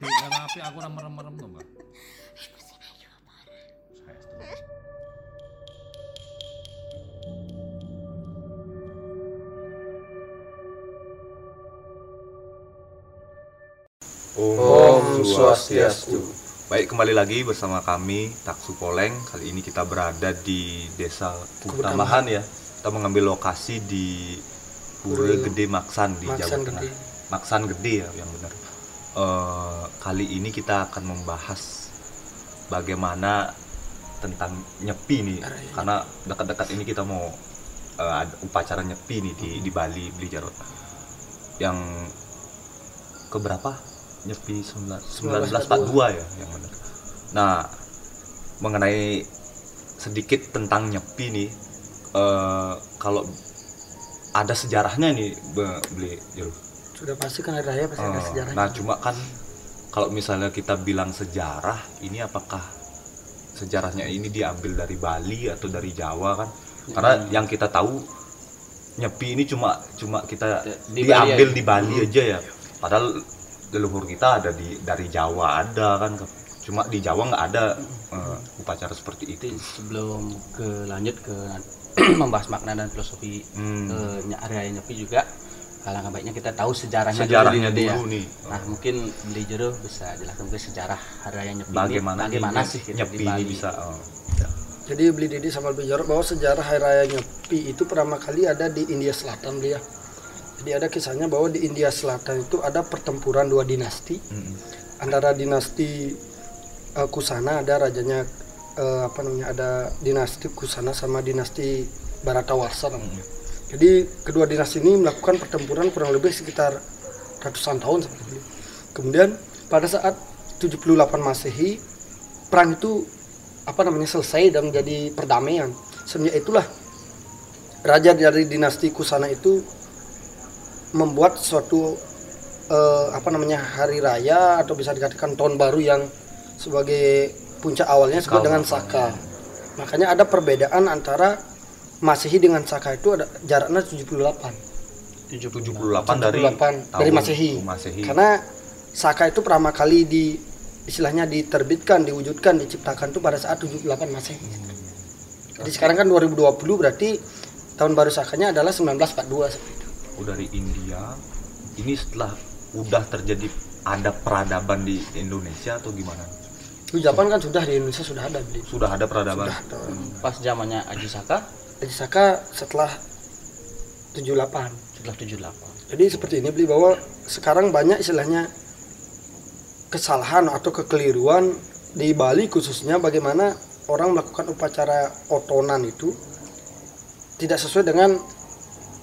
Aku merem-merem to, Mbak. Saya. Om Swastiastu. Baik, kembali lagi bersama kami Taksu Poleng. Kali ini kita berada di Desa Kutambahan ya. Kita mengambil lokasi di Pura Gede Maksan di Maksan Jawa Tengah. Gede. Maksan Gede ya yang benar. Eh, kali ini kita akan membahas bagaimana tentang nyepi nih Araya. karena dekat-dekat ini kita mau eh, ada upacara nyepi nih di di Bali Beli Jarot yang keberapa nyepi 19 1942 ya yang benar. Nah, mengenai sedikit tentang nyepi nih eh kalau ada sejarahnya nih Be- beli Jeruk. Sudah pasti kan hari raya pasti ada Eh, sejarahnya. nah, cuma kan kalau misalnya kita bilang sejarah, ini apakah sejarahnya ini diambil dari Bali atau dari Jawa kan? Karena yang kita tahu nyepi ini cuma cuma kita Di Bali diambil aja. di Bali aja ya. Padahal leluhur kita ada di dari Jawa ada kan. Cuma di Jawa nggak ada eh, upacara seperti itu. Sebelum ke lanjut ke membahas makna dan filosofi Hmm. ny- area nyepi juga alangkah baiknya kita tahu sejarahnya, Sejarahnya dulu, ya. dulu nih. Nah mungkin beli jero bisa jelaskan ke sejarah hari raya nyepi Bagaimana, ini, bagaimana sih gitu nyepi di ini bisa oh. Jadi beli Didi sama beli Jorok bahwa sejarah hari raya Nyepi itu pertama kali ada di India Selatan dia. Jadi ada kisahnya bahwa di India Selatan itu ada pertempuran dua dinasti Mm-mm. antara dinasti eh, Kusana ada rajanya eh, apa namanya ada dinasti Kusana sama dinasti Bharatawarsa namanya. Jadi kedua dinasti ini melakukan pertempuran kurang lebih sekitar ratusan tahun seperti itu. Kemudian pada saat 78 Masehi perang itu apa namanya selesai dan menjadi perdamaian. Semenjak itulah raja dari dinasti Kusana itu membuat suatu eh, apa namanya hari raya atau bisa dikatakan tahun baru yang sebagai puncak awalnya disebut dengan Saka. Makanya ada perbedaan antara Masehi dengan Saka itu ada jaraknya 78. 78 dari 78 dari tahun Masehi. Masehi. Karena Saka itu pertama kali di istilahnya diterbitkan, diwujudkan, diciptakan itu pada saat 78 Masehi. Jadi sekarang kan 2020 berarti tahun baru Sakanya adalah 1942 seperti itu. oh, dari India ini setelah udah terjadi ada peradaban di Indonesia atau gimana Itu Japan kan sudah di Indonesia sudah ada sudah ada peradaban Sudah. Pas zamannya Aji Saka Jadi Saka setelah 78. setelah 78. Jadi seperti ini beli bahwa sekarang banyak istilahnya kesalahan atau kekeliruan di Bali khususnya bagaimana orang melakukan upacara otonan itu tidak sesuai dengan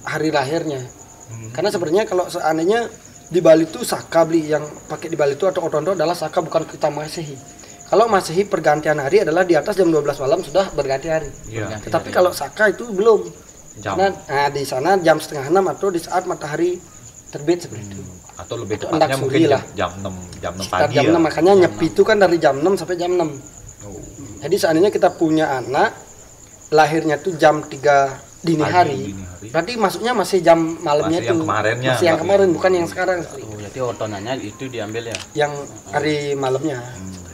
hari lahirnya. Hmm. Karena sebenarnya kalau seandainya di Bali itu saka beli yang pakai di Bali itu atau otonan itu adalah saka bukan kita Masehi. Kalau Masehi pergantian hari adalah di atas jam 12 malam sudah berganti hari. Iya. Berganti Tetapi hari. kalau saka itu belum. jam Karena nah, di sana jam setengah enam atau di saat matahari terbit seperti itu. atau lebih Itu tepatnya mungkin jam, lah. jam 6 jam 6 Sekitar pagi jam ya 6 makanya nyepi itu kan dari jam 6 sampai jam 6. Oh. Jadi seandainya kita punya anak lahirnya tuh jam 3 dini Pagi, hari. dini hari. Berarti masuknya masih jam malamnya Masih yang kemarinnya, Masih yang kemarin bukan yang sekarang. Oh, jadi otonannya itu diambil ya. Yang hari malamnya. Hmm.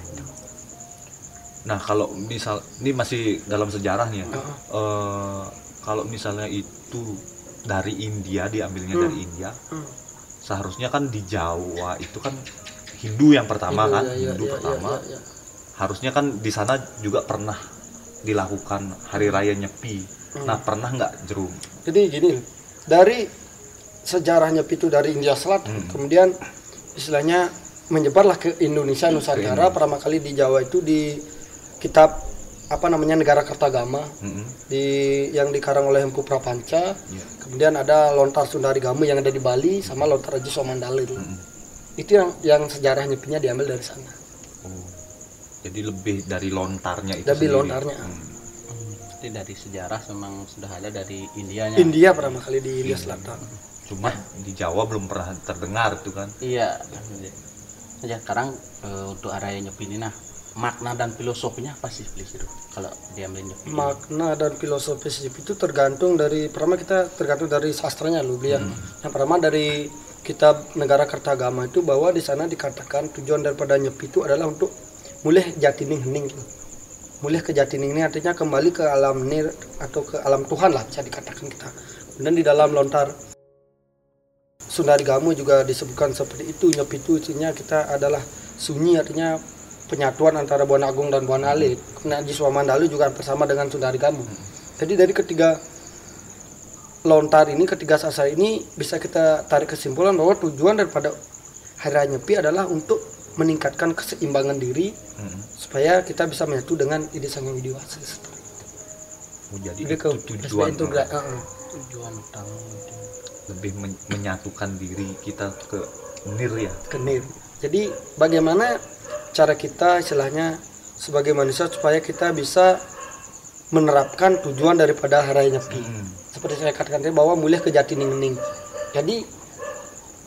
Nah kalau misal ini masih dalam sejarah nih ya Heeh. Eh, kalau misalnya itu dari India diambilnya Hmm. dari India Hmm. seharusnya kan di Jawa itu kan Hindu yang pertama Hindu, kan ya, ya, Hindu ya, pertama ya, ya, ya. harusnya kan di sana juga pernah dilakukan hari raya nyepi Hmm. nah pernah nggak jerum Jadi gini, dari sejarahnya itu dari India Selatan, Hmm. kemudian istilahnya menyebarlah ke Indonesia Nusantara. Pertama kali di Jawa itu di kitab apa namanya Negara Kertagama Mm-mm. di yang dikarang oleh Empu Prapanca. Iya. Kemudian ada Lontar Sundari Gamu yang ada di Bali sama Lontar Aji Somandala itu. Mm-mm. Itu yang yang sejarah nyepinya diambil dari sana. Oh. jadi lebih dari lontarnya itu Lebih sendiri. lontarnya. Hmm. Jadi dari sejarah memang sudah ada dari Indianya. India pertama kali di India Selatan. cuma di Jawa belum pernah terdengar itu kan Iya. Ya sekarang eh, untuk area nyepi ini nah makna dan filosofinya apa sih please itu kalau diambil nyepi? ini? makna dan filosofis hidup itu tergantung dari pertama kita tergantung dari sastranya lu ya. yang pertama dari kitab negara Kertagama itu bahwa di sana dikatakan tujuan daripada nyepi itu adalah untuk mulai jatining hening gitu. mulai ke jatining ini artinya kembali ke alam nir atau ke alam Tuhan lah bisa dikatakan kita kemudian di dalam lontar Sundari Gamu juga disebutkan seperti itu nyepi itu isinya kita adalah sunyi artinya penyatuan antara Buana Agung dan Buana Alit kemudian Jiswa Mandalu juga bersama dengan Sundari Gamu jadi dari ketiga lontar ini ketiga sasar ini bisa kita tarik kesimpulan bahwa tujuan daripada hari raya nyepi adalah untuk meningkatkan keseimbangan diri Mm. supaya kita bisa menyatu dengan ide sang yang widiwasa Oh, jadi jadi ke itu tujuan itu uh-uh. tujuan utama itu. lebih men- menyatukan diri kita ke nir ya ke nir. Jadi bagaimana cara kita istilahnya sebagai manusia supaya kita bisa menerapkan tujuan daripada hari raya nyepi. Mm. Seperti saya katakan tadi bahwa mulai ke jati ning Jadi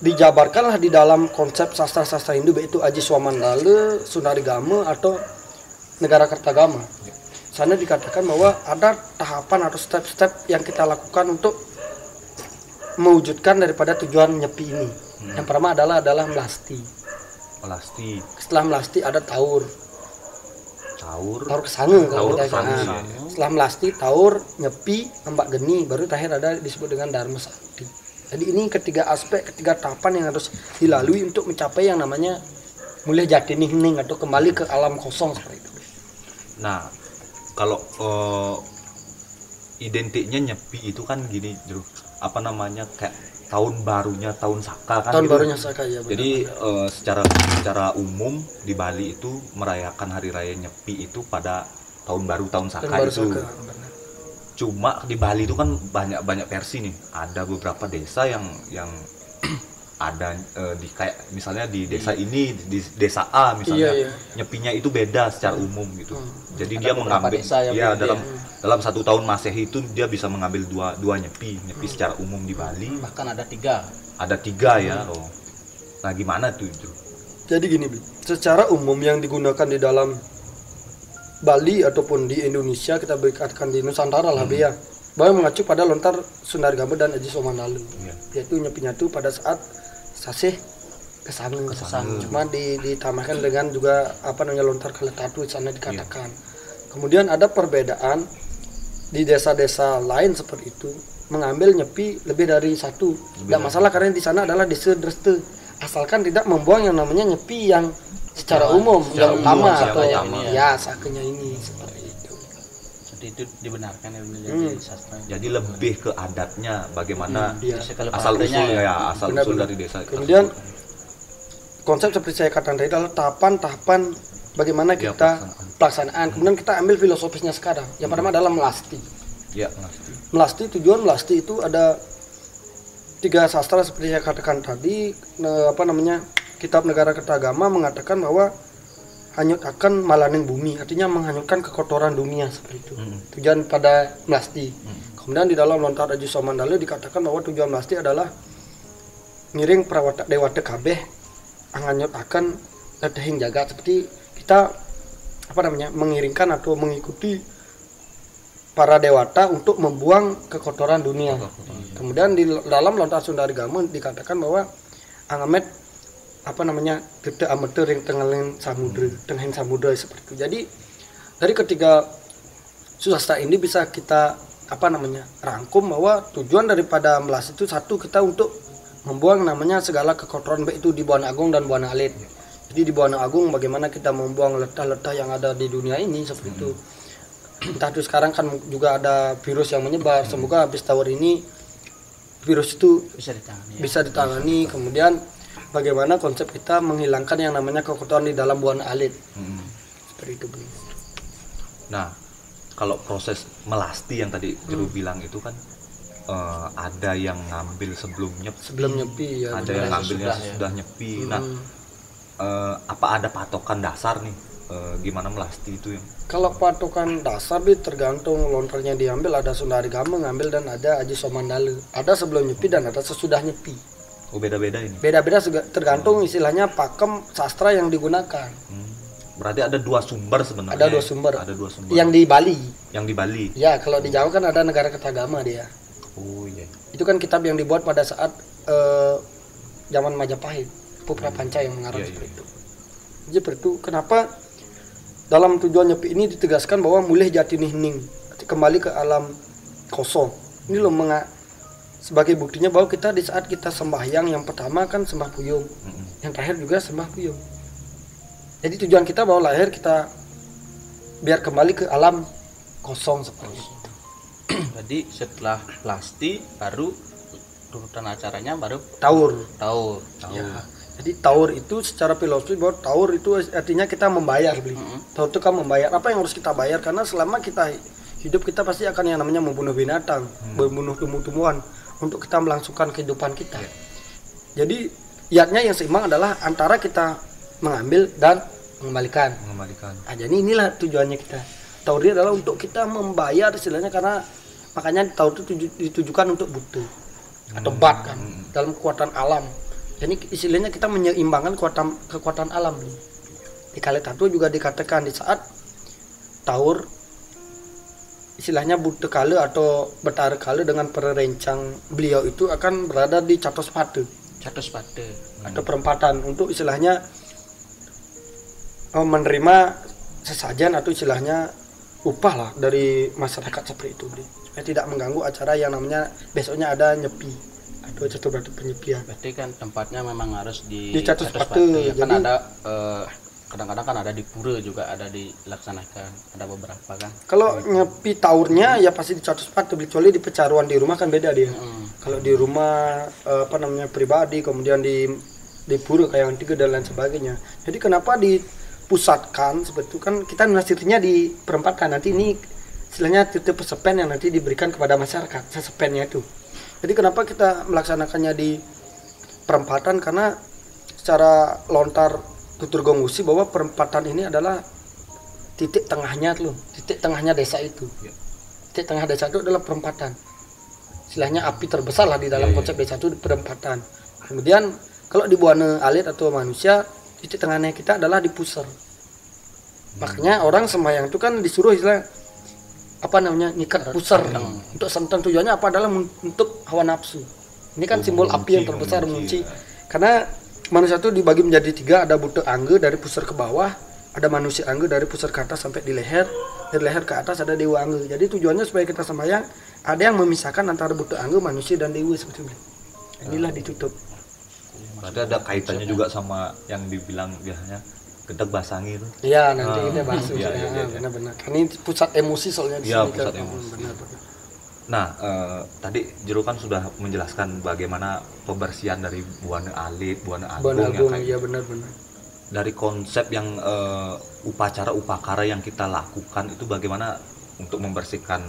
dijabarkanlah di dalam konsep sastra-sastra Hindu baik itu Aji Swamandala, Sunarigama atau Negara Kertagama. Sana dikatakan bahwa ada tahapan atau step-step yang kita lakukan untuk mewujudkan daripada tujuan nyepi ini. Yang pertama adalah adalah melasti. Melasti, Setelah melasti ada taur, taur Taur kalau kita kesange, katakan. iya. Setelah melasti, taur, nyepi, embak geni, baru terakhir ada disebut dengan dharma sakti. Jadi ini ketiga aspek, ketiga tahapan yang harus dilalui untuk mencapai yang namanya mulai jati ning atau kembali ke alam kosong seperti itu. Nah, kalau eh, identiknya nyepi itu kan gini, Jero. Apa namanya kayak tahun barunya tahun Saka kan Tahun gitu. barunya Saka ya. benar. Jadi eh, secara secara umum di Bali itu merayakan hari raya Nyepi itu pada tahun baru tahun Tahun Saka baru itu. Saka. benar. Cuma di Bali itu kan banyak banyak versi nih. Ada beberapa desa yang yang ada eh, di kayak misalnya di desa ini di desa A misalnya Iya, iya. nyepinya itu beda secara umum gitu. Jadi Ada dia mengambil ya dalam dalam satu tahun masehi itu dia bisa mengambil dua dua nyepi nyepi secara umum di Bali bahkan ada tiga ada tiga ya oh. Nah gimana tuh Jero? Jadi gini, Bi. secara umum yang digunakan di dalam Bali ataupun di Indonesia kita berkatakan di Nusantara lah, Bi ya. Bahwa mengacu pada lontar Sundar Gamba dan Aji Somandalu. Iya. Yaitu nyepi-nyatu pada saat sasih kesangu. Kesangu. Cuma di, ditambahkan dengan juga apa namanya lontar kaletatu di sana dikatakan. Kemudian ada perbedaan di desa-desa lain seperti itu mengambil nyepi lebih dari satu. Tidak masalah karena di sana adalah desa dreste. Asalkan tidak membuang yang namanya nyepi yang secara umum secara yang umum, utama atau ya sakenya ini seperti itu. jadi itu dibenarkan ya menjadi Hmm. sastra Jadi lebih ke adatnya bagaimana Iya. Jadi kalau asal partainya usul ya asal Benar, usul benar. dari desa. Kemudian konsep seperti saya katakan tadi adalah tahapan-tahapan bagaimana Ya, kita pelaksanaan. pelaksanaan. Kemudian kita ambil filosofisnya sekarang. Yang pertama adalah melasti. ya pasti. Melasti tujuan melasti itu ada tiga sastra seperti saya katakan tadi apa namanya kitab negara kertagama mengatakan bahwa hanyut akan malaning bumi. Artinya menghanyutkan kekotoran dunia seperti itu. Mm. tujuan pada melasti kemudian di dalam lontar Aji Somandala dikatakan bahwa tujuan melasti adalah ngiring perawat dewata kabeh anganyut akan letehing jaga seperti kita apa namanya mengiringkan atau mengikuti para dewata untuk membuang kekotoran dunia. Kemudian di dalam lontar Sundari Gamun dikatakan bahwa angamet apa namanya kita amatir yang tengahin samudra, tengahin samudra seperti itu. Jadi dari ketiga susasta ini bisa kita apa namanya rangkum bahwa tujuan daripada melas itu satu kita untuk membuang namanya segala kekotoran baik itu di Buana Agung dan Buana Alit. Jadi di Buana Agung bagaimana kita membuang letah-letah yang ada di dunia ini seperti itu. Entah itu sekarang kan juga ada virus yang menyebar. Semoga habis tahun ini virus itu bisa ditangani ya. bisa ditangani. Kemudian bagaimana konsep kita menghilangkan yang namanya kekotoran di dalam Buana Alit. Mm. Seperti itu. Bu. Nah, kalau proses melasti yang tadi Hmm. Jero bilang itu kan eh, ada yang ngambil sebelumnya, Sebelum nyepi ya. ada yang ngambilnya sesudah ya. sudah nyepi. Nah, Hmm. eh, apa ada patokan dasar nih? eh, gimana melasti itu yang Kalau patokan dasar bi tergantung lontarnya diambil ada Sundari Gama ngambil dan ada Aji Somandala. Ada sebelum nyepi dan ada sesudah nyepi. Oh beda-beda ini? Beda-beda tergantung istilahnya pakem sastra yang digunakan. Hmm. Berarti ada dua sumber sebenarnya. Ada dua sumber. Ada dua sumber. Yang di Bali. yang di Bali. Ya, kalau di Jawa kan ada negara ketagama dia. Oh iya. Itu kan kitab yang dibuat pada saat eh, zaman Majapahit Pupra Panca yang mengarang Iya, iya. seperti itu jadi seperti itu kenapa dalam tujuan nyepi ini ditegaskan bahwa mulai jati ning kembali ke alam kosong ini loh menga- sebagai buktinya bahwa kita di saat kita sembahyang yang pertama kan sembah puyung Mm-mm. yang terakhir juga sembah puyung jadi tujuan kita bahwa lahir kita biar kembali ke alam kosong seperti itu Jadi setelah plasti baru urutan acaranya baru taur tahu tahu. Ya. Jadi taur itu secara filosofi bahwa taur itu artinya kita membayar beli. Mm-mm. Taur itu kan membayar. Apa yang harus kita bayar? Karena selama kita hidup kita pasti akan yang namanya membunuh binatang, membunuh tumbuh-tumbuhan untuk kita melangsungkan kehidupan kita. Jadi iatnya yang seimbang adalah antara kita mengambil dan mengembalikan. mengembalikan Nah, jadi inilah tujuannya kita. Taur ini adalah untuk kita membayar istilahnya karena makanya taur itu tuju- ditujukan untuk butuh atau bat kan dalam kekuatan alam. Jadi istilahnya kita menyeimbangkan kekuatan kekuatan alam. Di kali tatu juga dikatakan di saat taur istilahnya butuh atau betara kale dengan perencang beliau itu akan berada di catos pate Catus pada. atau perempatan untuk istilahnya eh, menerima sesajen atau istilahnya upah lah dari masyarakat seperti itu supaya tidak mengganggu acara yang namanya besoknya ada nyepi atau catur batu penyepian Berarti kan tempatnya memang harus di, Di Catus Catus Pate, Pate. Kan jadi- ada eh, kadang-kadang kan ada di pura juga ada dilaksanakan ada beberapa kan. kalau nyepi taurnya ya pasti di catur patu kecuali di pecaruan di rumah kan beda dia. Mm. kalau di rumah eh, apa namanya pribadi kemudian di di pura kayak yang tiga dan lain sebagainya. Jadi kenapa dipusatkan? Seperti itu kan kita nasirnya di perempatan nanti ini istilahnya titik pesepen yang nanti diberikan kepada masyarakat sesepennya itu. Jadi kenapa kita melaksanakannya di perempatan? Karena secara lontar tutur gonggusi bahwa perempatan ini adalah titik tengahnya tuh titik tengahnya desa itu. Ya. titik tengah desa itu adalah perempatan. Istilahnya api terbesar lah di dalam Iya, iya. konsep desa itu di perempatan. Kemudian kalau di buana alit atau manusia titik tengahnya kita adalah di pusar makanya orang sembahyang itu kan disuruh istilah apa namanya ngikat pusar untuk santan tujuannya apa? Adalah untuk hawa nafsu. Ini kan simbol api yang terbesar mengunci, mengunci. karena manusia itu dibagi menjadi tiga ada buta angge dari pusar ke bawah ada manusia angge dari pusar ke atas sampai di leher dari leher ke atas ada dewa angge jadi tujuannya supaya kita sembahyang ada yang memisahkan antara buta angge manusia dan dewa seperti itu inilah ditutup berarti ada kaitannya juga sama yang dibilang biasanya gedek basangi itu Iya nanti Ah, kita bahas ya, iya, iya. benar-benar. Kan ini pusat emosi soalnya di Iya, sini pusat kan. emosi. Benar-benar. Nah, eh, tadi Jero kan sudah menjelaskan bagaimana pembersihan dari Buana Alit, Buana Agung, Buana Agung, kayak iya benar-benar. dari konsep yang eh, upacara upakara yang kita lakukan itu bagaimana untuk membersihkan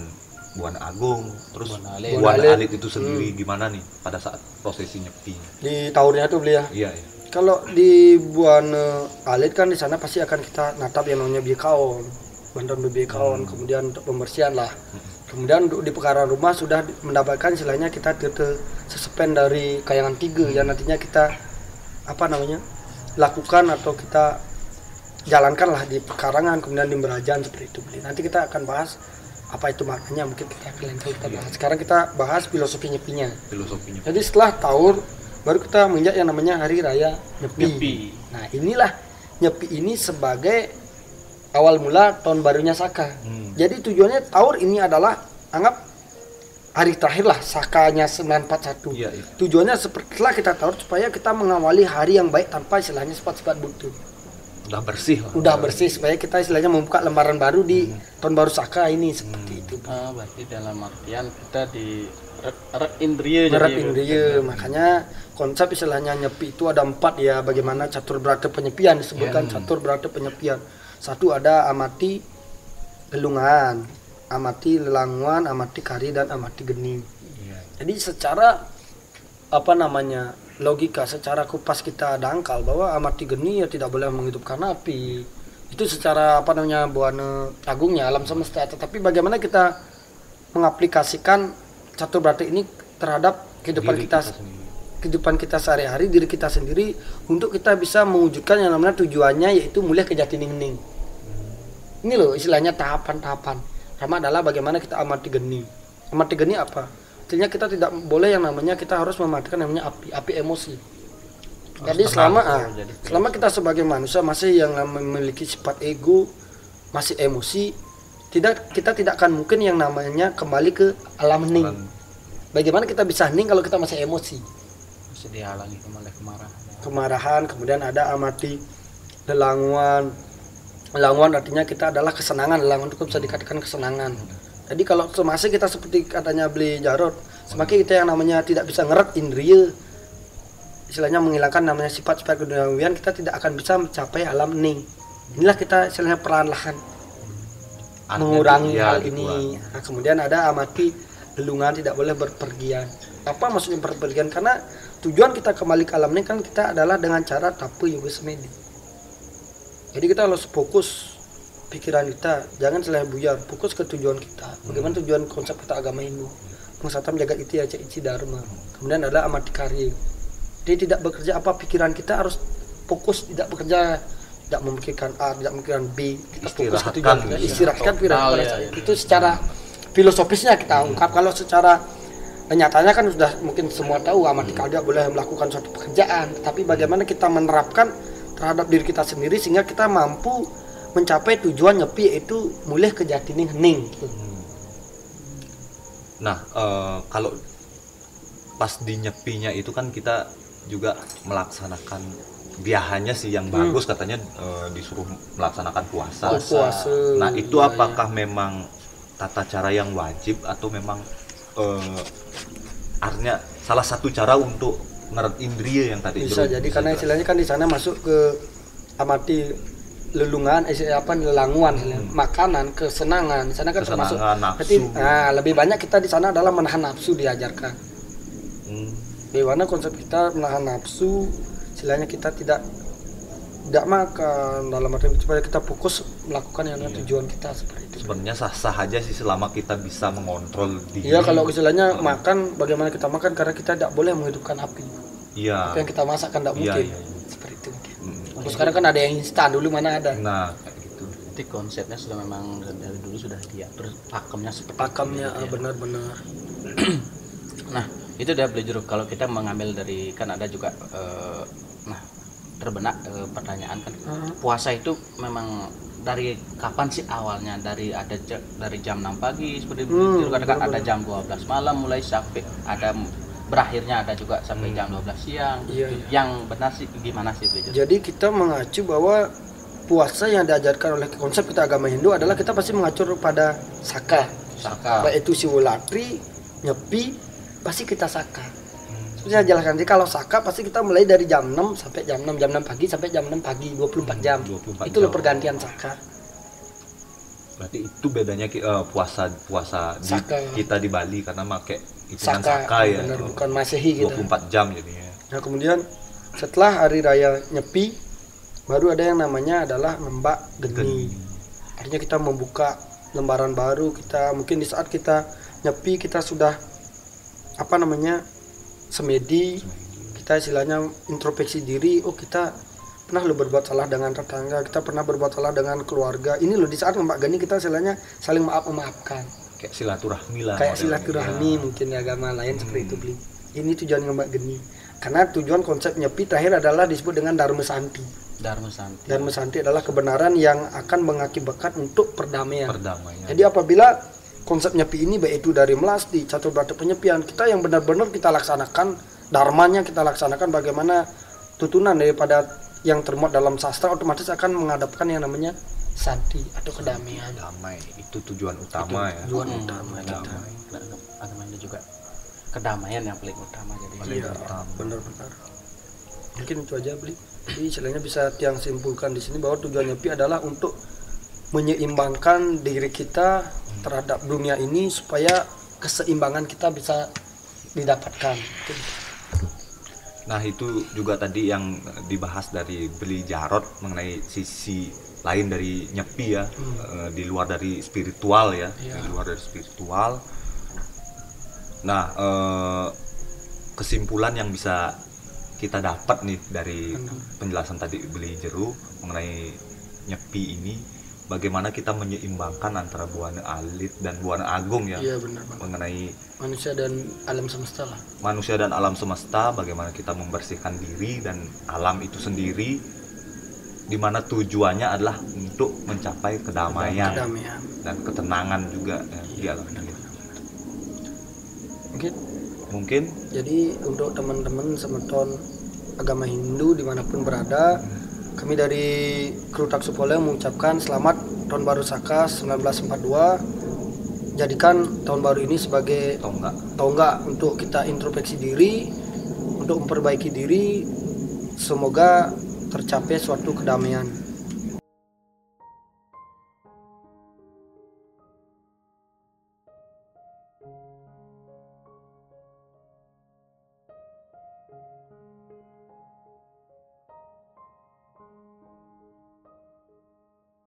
Buana Agung, terus Buana Alit. Buana, Buana Alit. itu sendiri gimana nih pada saat prosesi nyepi? Di tahunnya tuh beli ya. Iya, iya. Kalau di Buana Alit kan di sana pasti akan kita natap yang namanya biakaon, bantuan biakaon, kemudian untuk pembersihan lah. Kemudian untuk di pekarangan rumah sudah mendapatkan istilahnya kita tete sesepen dari kayangan tiga yang nantinya kita apa namanya lakukan atau kita jalankan lah di pekarangan kemudian di berajaan seperti itu. Nanti kita akan bahas apa itu maknanya mungkin kita lain kali kita bahas. Sekarang kita bahas filosofi nyepinya. Filosofinya. Jadi setelah tahun baru kita menginjak yang namanya hari raya nyepi. Nyepi. Nah inilah nyepi ini sebagai awal mula tahun barunya Saka. Hmm. Jadi tujuannya tahun ini adalah anggap hari terakhir lah Sakanya 941. Iya, iya. Tujuannya sepertilah kita tahu supaya kita mengawali hari yang baik tanpa istilahnya sifat-sifat butuh. Udah bersih lah. Udah bersih supaya kita istilahnya membuka lembaran baru di tahun baru Saka ini seperti itu. Ah, berarti dalam artian kita di eret indria Merat jadi Indria makanya konsep istilahnya nyepi itu ada empat ya bagaimana catur berata penyepian disebutkan catur berata penyepian satu ada amati lelungan amati lelanguan amati kari dan amati geni Iya. jadi secara apa namanya logika secara kupas kita dangkal bahwa amati geni ya tidak boleh menghidupkan api itu secara apa namanya buana agungnya alam semesta tetapi bagaimana kita mengaplikasikan catur berata ini terhadap kehidupan Diri kita, sendiri. Kehidupan kita sehari-hari diri kita sendiri untuk kita bisa mewujudkan yang namanya tujuannya yaitu mulia ke jati ning ini loh istilahnya tahapan-tahapan. Pertama adalah bagaimana kita amati geni. Amati geni apa? Artinya kita tidak boleh yang namanya kita harus mematikan yang namanya api api emosi. Jadi tenang, selama ah, jadi selama kita sebagai manusia masih yang memiliki sifat ego, masih emosi, tidak kita tidak akan mungkin yang namanya kembali ke alam hening. Alam- Bagaimana kita bisa hening kalau kita masih emosi? Masih dihalangi oleh kemarahan. Kemarahan, kemudian ada amati, lelanguan. Lelanguan artinya kita adalah kesenangan, lelanguan itu bisa dikatakan kesenangan. Jadi kalau semakin kita seperti katanya beli jarot, semakin kita yang namanya tidak bisa ngeret indria, istilahnya menghilangkan namanya sifat-sifat keduniawian, kita tidak akan bisa mencapai alam hening. Inilah kita istilahnya perlahan-lahan mengurangi hal ini. Nah, kemudian ada amati lelungan tidak boleh berpergian. Apa maksudnya berpergian? Karena tujuan kita kembali ke alam ini kan kita adalah dengan cara tapu yoga semedi. Jadi kita harus fokus pikiran kita, jangan selain buyar, fokus ke tujuan kita. Bagaimana tujuan konsep kita agama Hindu? Pengusahaan jaga itu ya ici dharma. Kemudian ada amati karya. Dia tidak bekerja apa pikiran kita harus fokus tidak bekerja tidak memikirkan A, tidak memikirkan B, kita fokus ke tujuan kita, Istirahatkan ya. istirahatkan pikiran pada ya, ya. itu secara filosofisnya kita ungkap kalau secara nyatanya kan sudah mungkin semua tahu amati karya boleh melakukan suatu pekerjaan. Tapi bagaimana kita menerapkan terhadap diri kita sendiri sehingga kita mampu mencapai tujuan nyepi yaitu mulai ke jatining hening gitu. Nah, eh, kalau pas di nyepinya itu kan kita juga melaksanakan biahanya sih yang bagus katanya eh, disuruh melaksanakan puasa. Oh, puasa. Nah, itu Iya, apakah memang tata cara yang wajib atau memang eh, artinya salah satu cara untuk neret indria yang tadi. Bisa jadi bisa karena istilahnya kan di sana masuk ke amati lelungan eh, apa lelanguan istilahnya. makanan kesenangan. Di sana kan termasuk Hmm. Kesenangan, nafsu. berarti nah, lebih banyak kita di sana adalah menahan nafsu diajarkan. Hmm, bagaimana konsep kita menahan nafsu istilahnya kita tidak tidak makan dalam arti supaya kita fokus melakukan yang namanya tujuan kita seperti itu sebenarnya sah-sah aja sih selama kita bisa mengontrol diri. Iya kalau istilahnya makan bagaimana kita makan karena kita tidak boleh menghidupkan api. Iya. Apa yang kita masak kan tidak Iya, mungkin. iya, iya. Seperti itu mungkin. Hmm. Kalau sekarang kan ada yang instan dulu mana ada. Nah, kayak gitu. Jadi konsepnya sudah memang dari dulu sudah diatur pakemnya seperti Pakamnya itu, ah, ya. benar-benar. Nah, itu udah beli jeruk. Kalau kita mengambil dari kan ada juga eh, nah terbenak eh, pertanyaan kan Hmm. puasa itu memang dari kapan sih awalnya dari ada dari jam 6 pagi seperti Hmm, katakan benar-benar. ada jam 12 malam mulai sampai ada berakhirnya ada juga sampai jam 12 siang. Iya, Itu iya. Yang benar sih gimana sih beli jeruk? Jadi kita mengacu bahwa puasa yang diajarkan oleh konsep kita agama Hindu adalah kita pasti mengacu pada saka. Saka. Baik itu siwolatri, nyepi, pasti kita saka. Seperti saya jelaskan tadi kalau saka pasti kita mulai dari jam 6 sampai jam 6 jam 6 pagi sampai jam 6 pagi 24 jam. 24 itu loh jam. pergantian saka. Berarti itu bedanya eh, puasa puasa di, kita di Bali karena make hitungan Saka, saka, ya. benar bukan masehi gitu. 24 jam jadinya. Nah kemudian setelah hari raya nyepi baru ada yang namanya adalah ngembak geni. Artinya kita membuka lembaran baru kita mungkin di saat kita nyepi kita sudah apa namanya semedi kita istilahnya introspeksi diri oh kita pernah lo berbuat salah dengan tetangga kita pernah berbuat salah dengan keluarga. Ini loh di saat ngembak geni kita istilahnya saling maaf memaafkan. Kayak silaturahmi lah. kayak silaturahmi mungkin di agama lain seperti itu beli ini tujuan ngembak geni karena tujuan konsep nyepi terakhir adalah disebut dengan dharma santi. Dharma Santi. dharma santi adalah kebenaran yang akan mengakibatkan untuk perdamaian. Perdamaian. jadi apabila konsep nyepi ini baik itu dari melasti catur berarti penyepian kita yang benar-benar kita laksanakan dharmanya kita laksanakan bagaimana tutunan daripada yang termuat dalam sastra otomatis akan menghadapkan yang namanya santi atau kedamaian damai itu tujuan utama ya. tujuan Hmm, utama kita Damai. Agama itu juga kedamaian yang paling utama jadi Iya, benar-benar. Mungkin itu aja beli. Jadi istilahnya bisa tiang simpulkan di sini bahwa tujuan nyepi adalah untuk menyeimbangkan diri kita terhadap dunia ini supaya keseimbangan kita bisa didapatkan. Nah itu juga tadi yang dibahas dari beli jarot mengenai sisi lain dari nyepi ya, eh, di luar dari spiritual ya, Iya. di luar dari spiritual. Nah eh, kesimpulan yang bisa kita dapat nih dari penjelasan tadi beli jeru mengenai nyepi ini bagaimana kita menyeimbangkan antara buana alit dan buana agung ya iya benar banget mengenai manusia dan alam semesta lah. manusia dan alam semesta bagaimana kita membersihkan diri dan alam itu sendiri di mana tujuannya adalah untuk mencapai kedamaian kedamaian. dan ketenangan juga ya, di alam ini. mungkin. Mungkin? Jadi untuk teman-teman semeton agama Hindu di mana pun berada kami dari kru Taksupole mengucapkan selamat tahun baru Saka 1942 jadikan tahun baru ini sebagai tonggak. tonggak untuk kita introspeksi diri untuk memperbaiki diri. Semoga tercapai suatu kedamaian